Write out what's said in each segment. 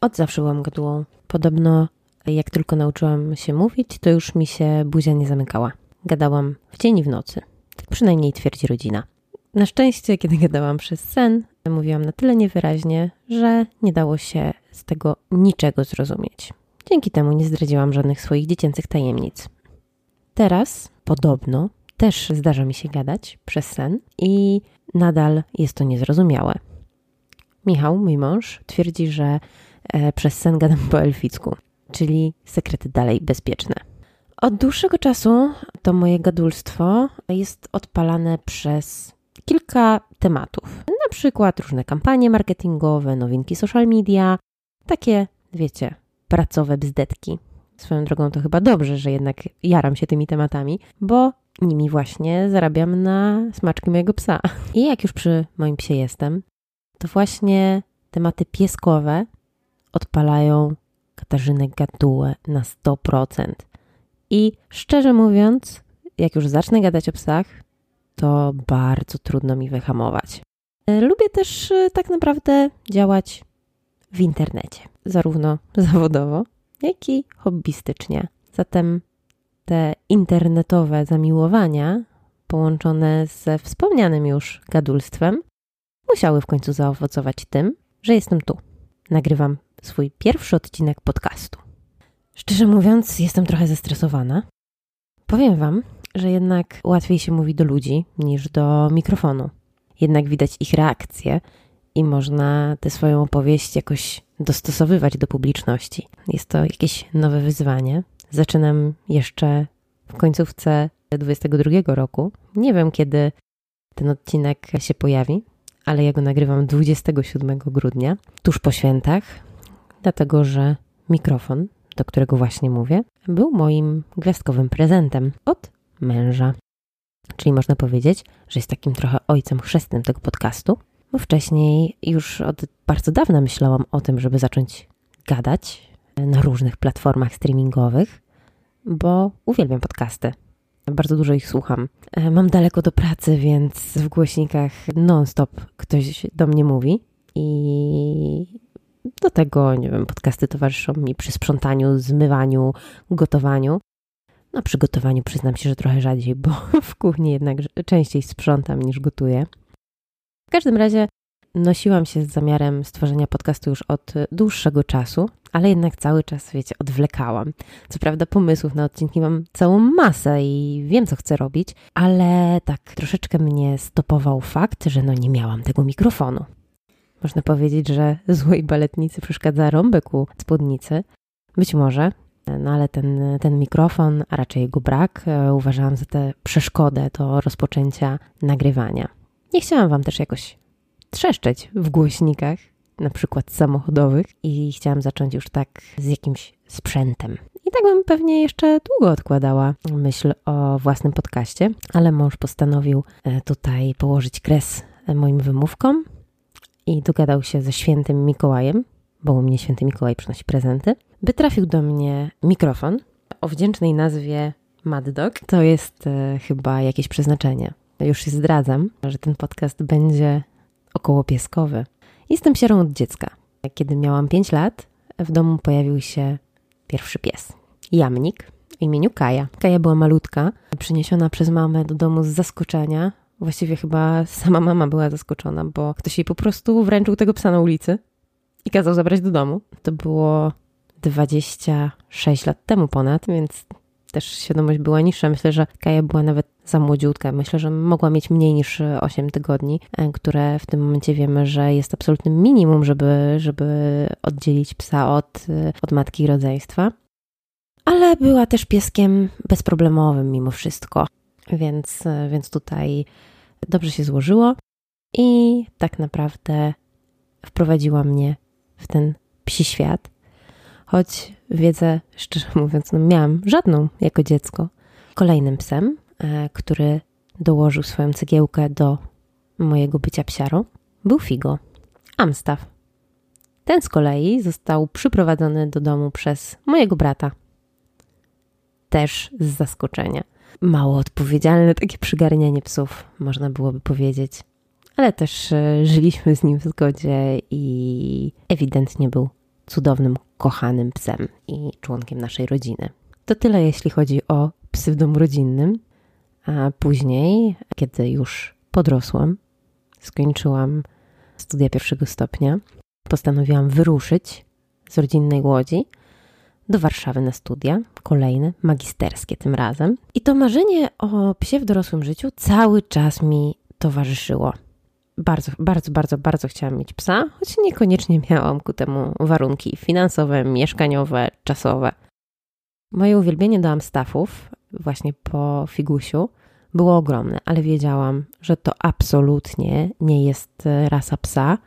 Od zawsze byłam gadułą. Podobno jak tylko nauczyłam się mówić, to już mi się buzia nie zamykała. Gadałam w dzień i w nocy. Tak przynajmniej twierdzi rodzina. Na szczęście, kiedy gadałam przez sen, mówiłam na tyle niewyraźnie, że nie dało się z tego niczego zrozumieć. Dzięki temu nie zdradziłam żadnych swoich dziecięcych tajemnic. Teraz, podobno, też zdarza mi się gadać przez sen i nadal jest to niezrozumiałe. Michał, mój mąż, twierdzi, że przez sen gadam po elficku, czyli sekrety dalej bezpieczne. Od dłuższego czasu to moje gadulstwo jest odpalane przez kilka tematów. Na przykład różne kampanie marketingowe, nowinki social media, takie, wiecie, pracowe bzdetki. Swoją drogą to chyba dobrze, że jednak jaram się tymi tematami, bo nimi właśnie zarabiam na smaczki mojego psa. I jak już przy moim psie jestem, to właśnie tematy pieskowe odpalają Katarzynę Gadułę na 100%. I szczerze mówiąc, jak już zacznę gadać o psach, to bardzo trudno mi wyhamować. Lubię też e, tak naprawdę działać w internecie, zarówno zawodowo, jak i hobbystycznie. Zatem te internetowe zamiłowania, połączone ze wspomnianym już gadulstwem, musiały w końcu zaowocować tym, że jestem tu. Nagrywam swój pierwszy odcinek podcastu. Szczerze mówiąc, jestem trochę zestresowana. Powiem Wam, że jednak łatwiej się mówi do ludzi niż do mikrofonu. Jednak widać ich reakcje i można tę swoją opowieść jakoś dostosowywać do publiczności. Jest to jakieś nowe wyzwanie. Zaczynam jeszcze w końcówce 2022 roku. Nie wiem, kiedy ten odcinek się pojawi, ale ja go nagrywam 27 grudnia, tuż po świętach, dlatego że mikrofon, do którego właśnie mówię, był moim gwiazdkowym prezentem od męża. Czyli można powiedzieć, że jest takim trochę ojcem chrzestnym tego podcastu, bo wcześniej już od bardzo dawna myślałam o tym, żeby zacząć gadać na różnych platformach streamingowych, bo uwielbiam podcasty. Bardzo dużo ich słucham. E, mam daleko do pracy, więc w głośnikach non-stop ktoś do mnie mówi i do tego, nie wiem, podcasty towarzyszą mi przy sprzątaniu, zmywaniu, gotowaniu. Na przygotowaniu przyznam się, że trochę rzadziej, bo w kuchni jednak częściej sprzątam niż gotuję. W każdym razie nosiłam się z zamiarem stworzenia podcastu już od dłuższego czasu, ale jednak cały czas, wiecie, odwlekałam. Co prawda pomysłów na odcinki mam całą masę i wiem, co chcę robić, ale tak troszeczkę mnie stopował fakt, że no nie miałam tego mikrofonu. Można powiedzieć, że złej baletnicy przeszkadza rąbek u spódnicy. Być może, no ale ten, ten mikrofon, a raczej jego brak, e, uważałam za tę przeszkodę do rozpoczęcia nagrywania. Nie chciałam Wam też jakoś trzeszczeć w głośnikach, na przykład samochodowych, i chciałam zacząć już tak z jakimś sprzętem. I tak bym pewnie jeszcze długo odkładała myśl o własnym podcaście, ale mąż postanowił e, tutaj położyć kres moim wymówkom i dogadał się ze świętym Mikołajem, bo u mnie święty Mikołaj przynosi prezenty, by trafił do mnie mikrofon o wdzięcznej nazwie Mad Dog. To jest e, chyba jakieś przeznaczenie. Już się zdradzam, że ten podcast będzie około pieskowy. Jestem sierą od dziecka. Kiedy miałam 5 lat, w domu pojawił się pierwszy pies. Jamnik w imieniu Kaja. Kaja była malutka, przyniesiona przez mamę do domu z zaskoczenia. Właściwie chyba sama mama była zaskoczona, bo ktoś jej po prostu wręczył tego psa na ulicy i kazał zabrać do domu. To było 26 lat temu ponad, więc też świadomość była niższa. Myślę, że Kaja była nawet za młodziutka. Myślę, że mogła mieć mniej niż 8 tygodni, e, które w tym momencie wiemy, że jest absolutnym minimum, żeby, żeby oddzielić psa od, e, od matki i rodzeństwa. Ale była też pieskiem bezproblemowym mimo wszystko, więc, e, więc tutaj dobrze się złożyło i tak naprawdę wprowadziła mnie w ten psi świat choć wiedzę, szczerze mówiąc, no miałam żadną jako dziecko. Kolejnym psem, e, który dołożył swoją cegiełkę do mojego bycia psiarą, był Figo, Amstaff. Ten z kolei został przyprowadzony do domu przez mojego brata. Też z zaskoczenia. Mało odpowiedzialne takie przygarnianie psów, można byłoby powiedzieć. Ale też e, żyliśmy z nim w zgodzie i ewidentnie był cudownym, kochanym psem i członkiem naszej rodziny. To tyle, jeśli chodzi o psy w domu rodzinnym. A później, kiedy już podrosłam, skończyłam studia pierwszego stopnia, postanowiłam wyruszyć z rodzinnej łodzi do Warszawy na studia, kolejne, magisterskie tym razem. I to marzenie o psie w dorosłym życiu cały czas mi towarzyszyło. Bardzo, bardzo, bardzo, bardzo chciałam mieć psa, choć niekoniecznie miałam ku temu warunki finansowe, mieszkaniowe, czasowe. Moje uwielbienie do Amstaffów, właśnie po Figusiu, było ogromne, ale wiedziałam, że to absolutnie nie jest rasa psa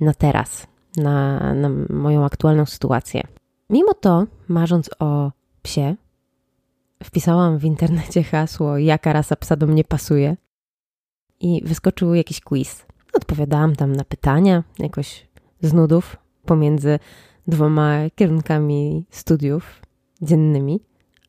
na teraz, na, na moją aktualną sytuację. Mimo to, marząc o psie, wpisałam w internecie hasło, jaka rasa psa do mnie pasuje i wyskoczył jakiś quiz. Odpowiadałam tam na pytania, jakoś z nudów pomiędzy dwoma kierunkami studiów dziennymi,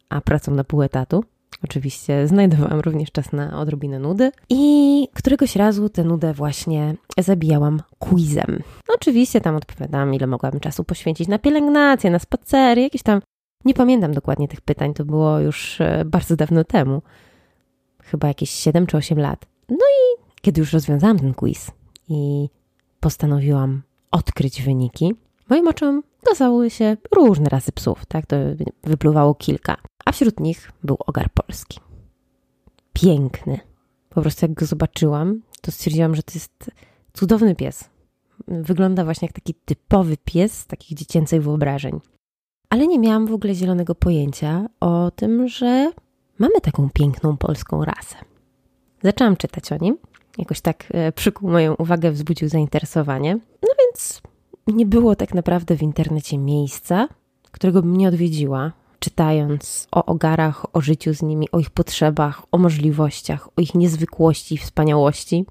a pracą na pół etatu. Oczywiście znajdowałam również czas na odrobinę nudy i któregoś razu tę nudę właśnie zabijałam quizem. Oczywiście tam odpowiadałam, ile mogłabym czasu poświęcić na pielęgnację, na spacery, jakieś tam... Nie pamiętam dokładnie tych pytań, to było już e, bardzo dawno temu. Chyba jakieś 7 czy 8 lat. No i kiedy już rozwiązałam ten quiz i postanowiłam odkryć wyniki, moim oczom okazały się różne rasy psów, tak? To wypływało kilka a wśród nich był ogar polski. Piękny. Po prostu jak go zobaczyłam, to stwierdziłam, że to jest cudowny pies. Wygląda właśnie jak taki typowy pies z takich dziecięcych wyobrażeń. Ale nie miałam w ogóle zielonego pojęcia o tym, że mamy taką piękną polską rasę. Zaczęłam czytać o nim. Jakoś tak e, przykuł moją uwagę, wzbudził zainteresowanie. No więc nie było tak naprawdę w internecie miejsca, którego bym nie odwiedziła, czytając o ogarach, o życiu z nimi, o ich potrzebach, o możliwościach, o ich niezwykłości i wspaniałości,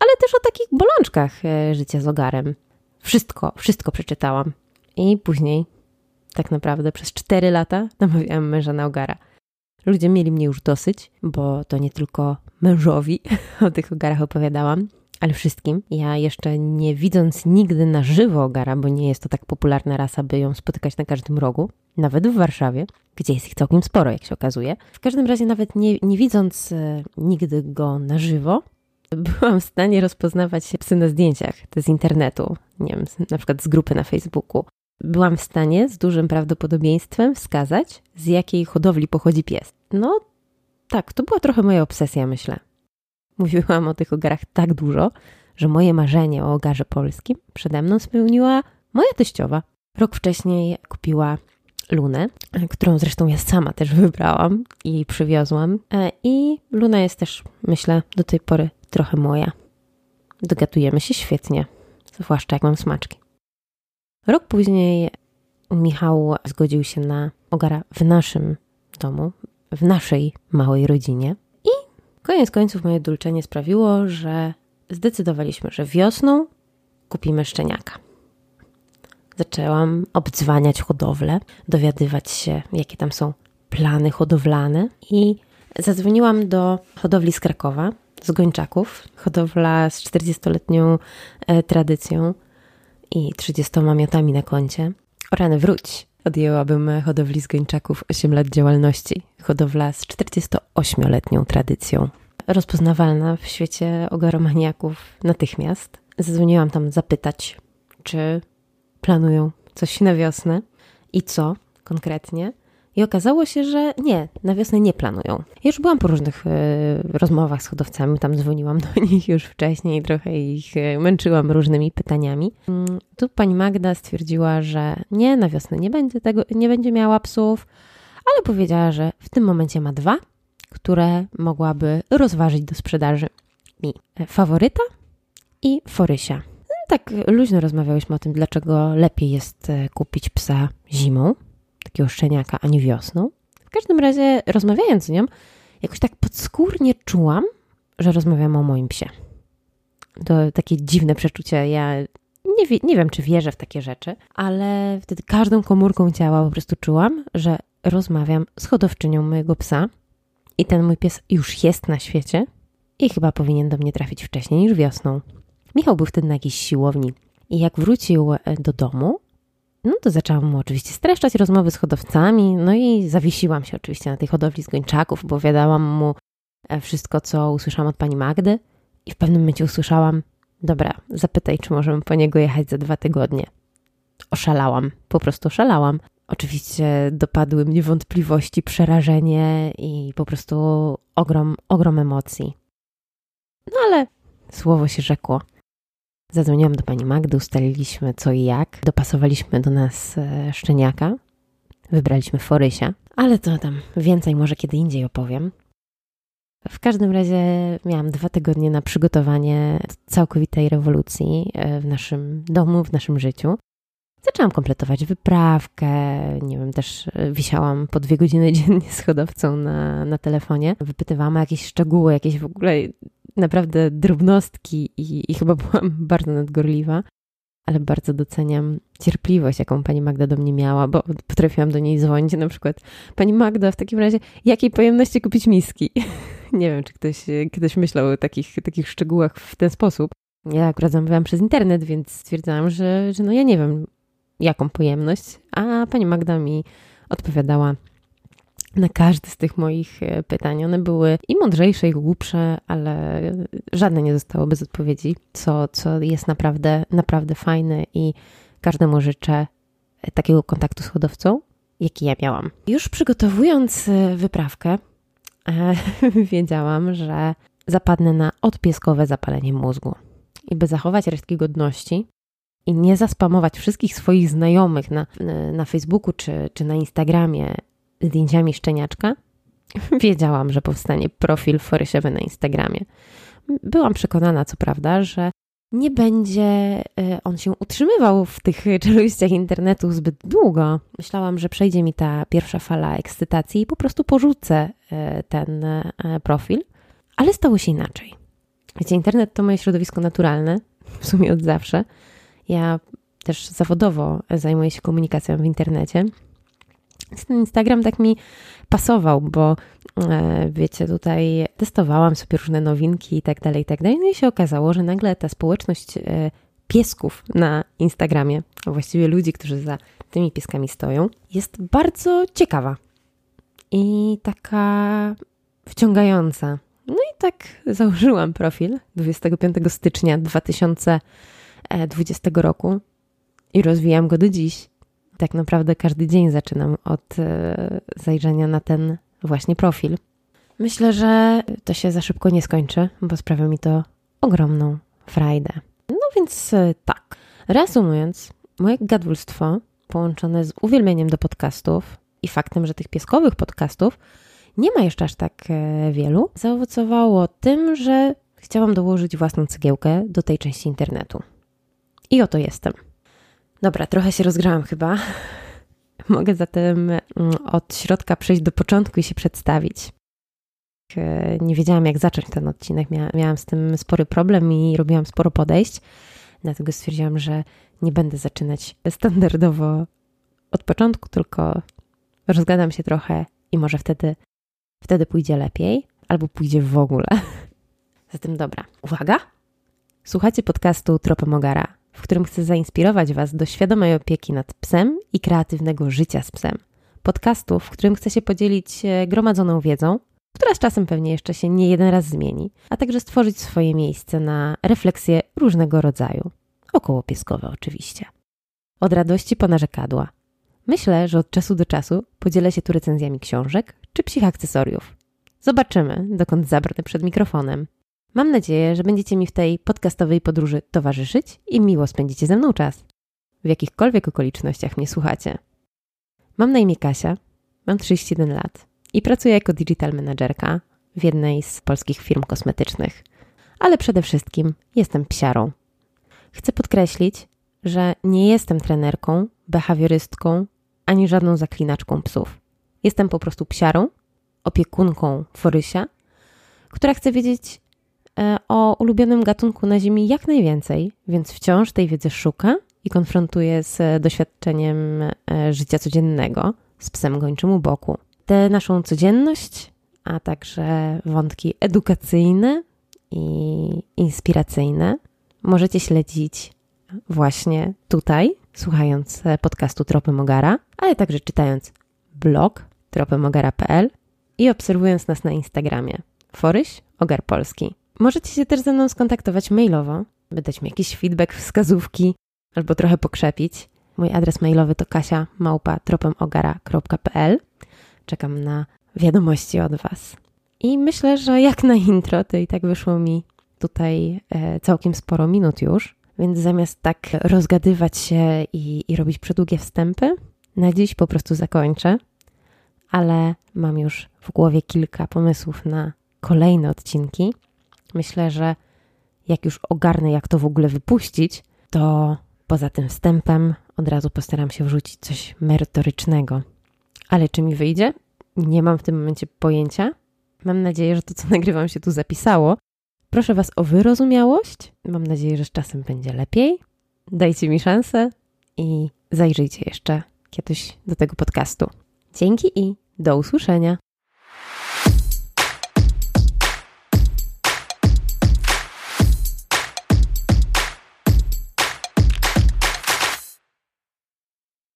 ale też o takich bolączkach e, życia z ogarem. Wszystko, wszystko przeczytałam. I później, tak naprawdę, przez cztery lata namawiałam męża na ogara. Ludzie mieli mnie już dosyć, bo to nie tylko mężowi o tych ogarach opowiadałam, ale wszystkim. Ja jeszcze nie widząc nigdy na żywo ogara, bo nie jest to tak popularna rasa, by ją spotykać na każdym rogu, nawet w Warszawie, gdzie jest ich całkiem sporo, jak się okazuje. W każdym razie, nawet nie, nie widząc e, nigdy go na żywo, byłam w stanie rozpoznawać psy na zdjęciach, z internetu, nie wiem, na przykład z grupy na Facebooku. Byłam w stanie z dużym prawdopodobieństwem wskazać, z jakiej hodowli pochodzi pies. No tak, to była trochę moja obsesja, myślę. Mówiłam o tych ogarach tak dużo, że moje marzenie o ogarze polskim przede mną spełniła moja teściowa. Rok wcześniej kupiła Lunę, którą zresztą ja sama też wybrałam i przywiozłam. E, I Luna jest też, myślę, do tej pory trochę moja. Dogatujemy się świetnie, zwłaszcza jak mam smaczki. Rok później Michał zgodził się na ogara w naszym domu, w naszej małej rodzinie. Koniec końców moje dulczenie sprawiło, że zdecydowaliśmy, że wiosną kupimy szczeniaka zaczęłam obdzwaniać hodowlę, dowiadywać się, jakie tam są plany hodowlane i zadzwoniłam do hodowli z Krakowa, z Gończaków, hodowla z 40-letnią e, tradycją i 30 miotami na koncie. O rany, wróć! Odjęłabym hodowli z Gończaków 8 lat działalności. Hodowla z 48-letnią tradycją. Rozpoznawalna w świecie ogaromaniaków natychmiast. Zadzwoniłam tam zapytać, czy planują coś na wiosnę i co konkretnie. I okazało się, że nie, na wiosnę nie planują. Ja już byłam po różnych y, rozmowach z hodowcami, tam dzwoniłam do nich już wcześniej, trochę ich y, męczyłam różnymi pytaniami. Y, tu pani Magda stwierdziła, że nie, na wiosnę nie będzie tego, nie będzie miała psów, ale powiedziała, że w tym momencie ma dwa, które mogłaby rozważyć do sprzedaży mi. Faworyta i Forysia tak luźno rozmawiałyśmy o tym, dlaczego lepiej jest e, kupić psa zimą, takiego szczeniaka, a nie wiosną. W każdym razie, rozmawiając z nią, jakoś tak podskórnie czułam, że rozmawiamy o moim psie. To takie dziwne przeczucie. Ja nie, wie, nie wiem, czy wierzę w takie rzeczy, ale wtedy każdą komórką ciała po prostu czułam, że rozmawiam z hodowczynią mojego psa i ten mój pies już jest na świecie i chyba powinien do mnie trafić wcześniej niż wiosną. Michał był wtedy na jakiejś siłowni i jak wrócił e, do domu, No to zaczęłam mu oczywiście streszczać rozmowy z hodowcami, no i zawiesiłam się oczywiście na tej hodowli z gończaków, bo wiadałam mu e, wszystko, co usłyszałam od pani Magdy i w pewnym momencie usłyszałam, dobra, zapytaj, czy możemy po niego jechać za dwa tygodnie. Oszalałam, po prostu oszalałam. Oczywiście dopadły mnie wątpliwości, przerażenie i po prostu ogrom, ogrom emocji. No ale słowo się rzekło. Zadzwoniłam do pani Magdy, ustaliliśmy co i jak, dopasowaliśmy do nas e, szczeniaka, wybraliśmy Forysia, ale to tam więcej może kiedy indziej opowiem. W każdym razie miałam dwa tygodnie na przygotowanie całkowitej rewolucji e, w naszym domu, w naszym życiu. Zaczęłam kompletować wyprawkę, nie wiem, też e, wisiałam po dwie godziny dziennie z hodowcą na, na telefonie. Wypytywałam o jakieś szczegóły, jakieś w ogóle naprawdę drobnostki i, i chyba byłam bardzo nadgorliwa, ale bardzo doceniam cierpliwość, jaką pani Magda do mnie miała, bo potrafiłam do niej dzwonić na przykład pani Magda, w takim razie jakiej pojemności kupić miski? Nie wiem, czy ktoś kiedyś myślał o takich, takich szczegółach w ten sposób. Ja akurat zamawiałam przez internet, więc stwierdzałam, że, że no ja nie wiem, jaką pojemność, a pani Magda mi odpowiadała na każdy z tych moich e, pytań. One były i mądrzejsze, i głupsze, ale żadne nie zostało bez odpowiedzi, co, co jest naprawdę, naprawdę fajne i każdemu życzę e, takiego kontaktu z hodowcą, jaki ja miałam. Już przygotowując e, wyprawkę, wiedziałam, że zapadnę na odpieskowe zapalenie mózgu. I by zachować resztki godności i nie zaspamować wszystkich swoich znajomych na, na Facebooku czy, czy na Instagramie zdjęciami szczeniaczka, wiedziałam, że powstanie profil forysiowy na Instagramie. Byłam przekonana, co prawda, że nie będzie e, on się utrzymywał w tych czeluściach internetu zbyt długo. Myślałam, że przejdzie mi ta pierwsza fala ekscytacji i po prostu porzucę e, ten e, profil, ale stało się inaczej. Wiecie, internet to moje środowisko naturalne, w sumie od zawsze. Ja też zawodowo zajmuję się komunikacją w internecie ten Instagram tak mi pasował, bo e, wiecie, tutaj testowałam sobie różne nowinki i tak dalej, i tak dalej. No i się okazało, że nagle ta społeczność e, piesków na Instagramie, a właściwie ludzi, którzy za tymi pieskami stoją, jest bardzo ciekawa i taka wciągająca. No i tak założyłam profil 25 stycznia 2020 roku i rozwijam go do dziś tak naprawdę każdy dzień zaczynam od e, zajrzenia na ten właśnie profil. Myślę, że to się za szybko nie skończy, bo sprawia mi to ogromną frajdę. No więc e, tak. Reasumując, moje gadulstwo połączone z uwielbieniem do podcastów i faktem, że tych pieskowych podcastów nie ma jeszcze aż tak e, wielu, zaowocowało tym, że chciałam dołożyć własną cegiełkę do tej części internetu. I oto jestem. Dobra, trochę się rozgrałam chyba. Mogę zatem mm, od środka przejść do początku i się przedstawić. E, nie wiedziałam, jak zacząć ten odcinek. miałam z tym spory problem i robiłam sporo podejść. Dlatego stwierdziłam, że nie będę zaczynać standardowo od początku, tylko rozgadam się trochę i może wtedy, wtedy pójdzie lepiej, albo pójdzie w ogóle. Zatem dobra, uwaga! Słuchacie podcastu Tropem Mogara w którym chcę zainspirować Was do świadomej opieki nad psem i kreatywnego życia z psem. Podcastu, w którym chcę się podzielić e, gromadzoną wiedzą, która z czasem pewnie jeszcze się nie jeden raz zmieni, a także stworzyć swoje miejsce na refleksje różnego rodzaju. Około pieskowe oczywiście. Od radości po narzekadła. Myślę, że od czasu do czasu podzielę się tu recenzjami książek czy psich akcesoriów. Zobaczymy, dokąd zabrnę przed mikrofonem. Mam nadzieję, że będziecie mi w tej podcastowej podróży towarzyszyć i miło spędzicie ze mną czas, w jakichkolwiek okolicznościach mnie słuchacie. Mam na imię Kasia, mam 31 lat i pracuję jako digital managerka w jednej z polskich firm kosmetycznych, ale przede wszystkim jestem psiarą. Chcę podkreślić, że nie jestem trenerką, behawiorystką ani żadną zaklinaczką psów. Jestem po prostu psiarą, opiekunką Forysia, która chce wiedzieć, o ulubionym gatunku na Ziemi jak najwięcej, więc wciąż tej wiedzy szuka i konfrontuje z doświadczeniem e, życia codziennego z psem gończym u boku. Tę naszą codzienność, a także wątki edukacyjne i inspiracyjne możecie śledzić właśnie tutaj, słuchając e, podcastu Tropy Mogara, ale także czytając blog tropymogara.pl i obserwując nas na Instagramie Foryś Ogar Polski. Możecie się też ze mną skontaktować mailowo, by dać mi jakiś feedback, wskazówki albo trochę pokrzepić. Mój adres mailowy to kasia małpa tropemogara.pl. Czekam na wiadomości od Was. I myślę, że jak na intro, to i tak wyszło mi tutaj e, całkiem sporo minut już, więc zamiast tak rozgadywać się i, i robić przedługie wstępy, na dziś po prostu zakończę, ale mam już w głowie kilka pomysłów na kolejne odcinki. Myślę, że jak już ogarnę, jak to w ogóle wypuścić, to poza tym wstępem od razu postaram się wrzucić coś merytorycznego. Ale czy mi wyjdzie? Nie mam w tym momencie pojęcia. Mam nadzieję, że to, co nagrywam, się tu zapisało. Proszę Was o wyrozumiałość. Mam nadzieję, że z czasem będzie lepiej. Dajcie mi szansę i zajrzyjcie jeszcze kiedyś do tego podcastu. Dzięki i do usłyszenia.